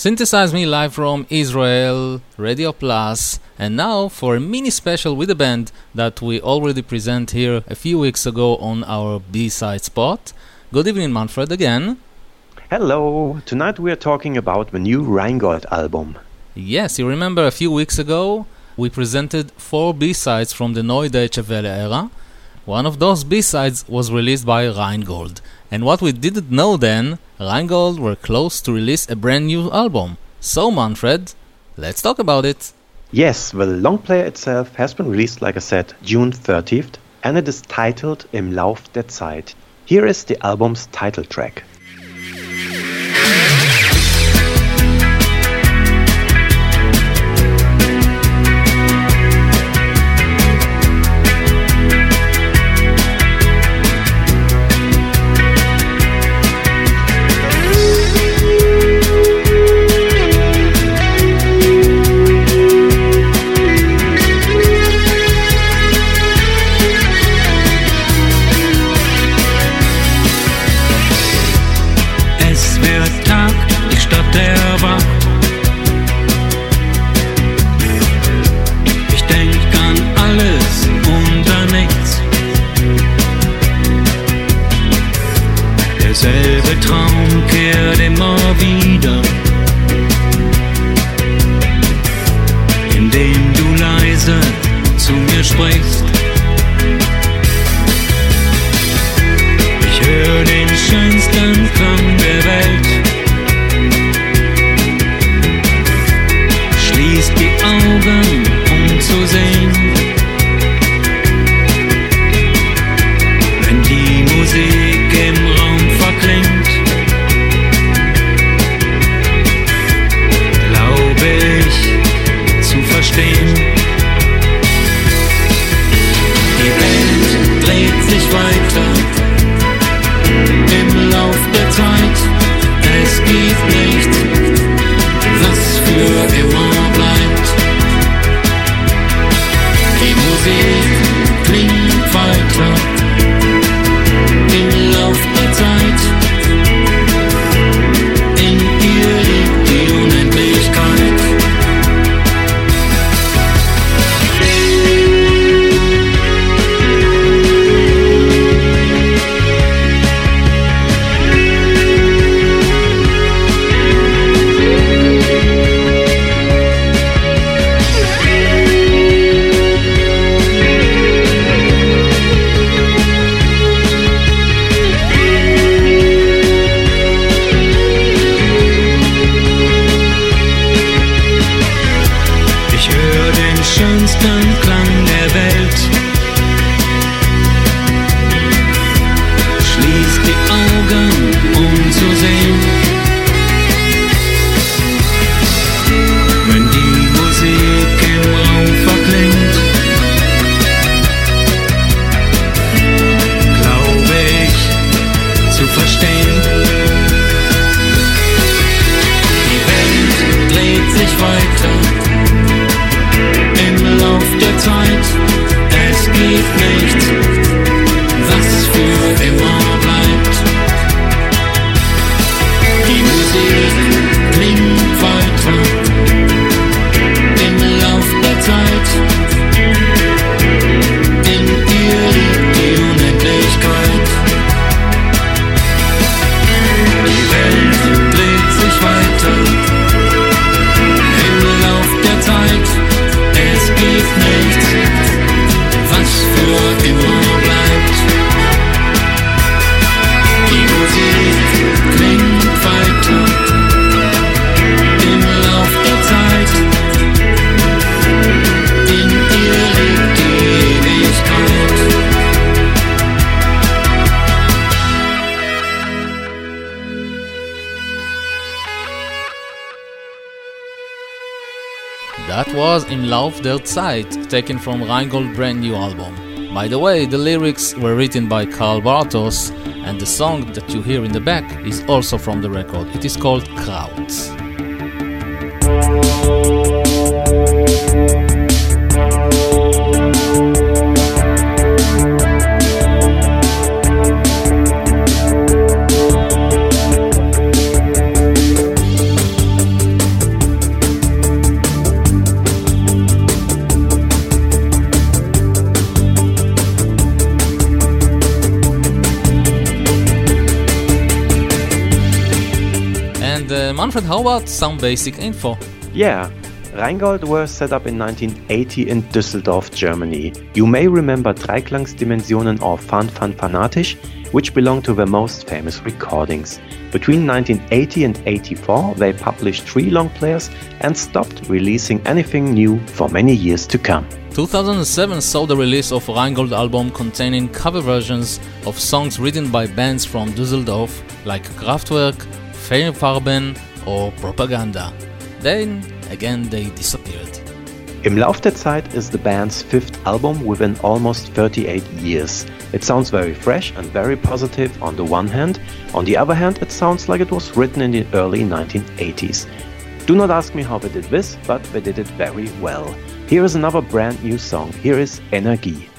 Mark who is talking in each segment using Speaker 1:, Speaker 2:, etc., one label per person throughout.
Speaker 1: Synthesize Me live from Israel, Radio Plus, and now for a mini special with a band that we already present here a few weeks ago on our B-side spot. Good evening, Manfred, again.
Speaker 2: Hello. Tonight we are talking about the new Rheingold album.
Speaker 1: Yes, you remember a few weeks ago we presented four B-sides from the Neue Deutsche Welle era. One of those B-sides was released by Rheingold. And what we didn't know then, Rheingold were close to release a brand new album. So, Manfred, let's talk about it.
Speaker 2: Yes, the long player itself has been released, like I said, June 30th, and it is titled Im Lauf der Zeit. Here is the album's title track. Thanks.
Speaker 1: Lauf der Zeit, taken from Rheingold brand new album. By the way, the lyrics were written by Karl Bartos, and the song that you hear in the back is also from the record. It is called Kraut. Manfred, how about some basic info?
Speaker 2: Yeah, Rheingold were set up in 1980 in Düsseldorf, Germany. You may remember Dreiklangsdimensionen or Fan Fan Fanatisch, which belong to their most famous recordings. Between 1980 and 84, they published three long players and stopped releasing anything new for many years to come.
Speaker 1: 2007 saw the release of Rheingold album containing cover versions of songs written by bands from Düsseldorf like Kraftwerk, Fehlfarben or Propaganda. Then again they disappeared.
Speaker 2: Im Lauf der Zeit is the band's fifth album within almost 38 years. It sounds very fresh and very positive on the one hand, on the other hand, it sounds like it was written in the early 1980s. Do not ask me how they did this, but they did it very well. Here is another brand new song. Here is Energie.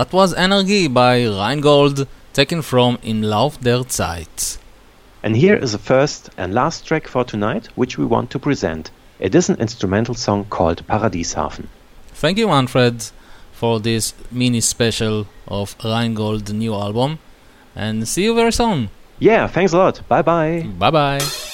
Speaker 1: That was Energie by Rheingold, taken from Im Lauf der Zeit.
Speaker 3: And here is the first and last track for tonight, which we want to present. It is an instrumental song called Paradieshafen.
Speaker 1: Thank you, Manfred, for this mini special of Rheingold new album, and see you very soon.
Speaker 3: Yeah, thanks a lot. Bye bye.
Speaker 1: Bye bye.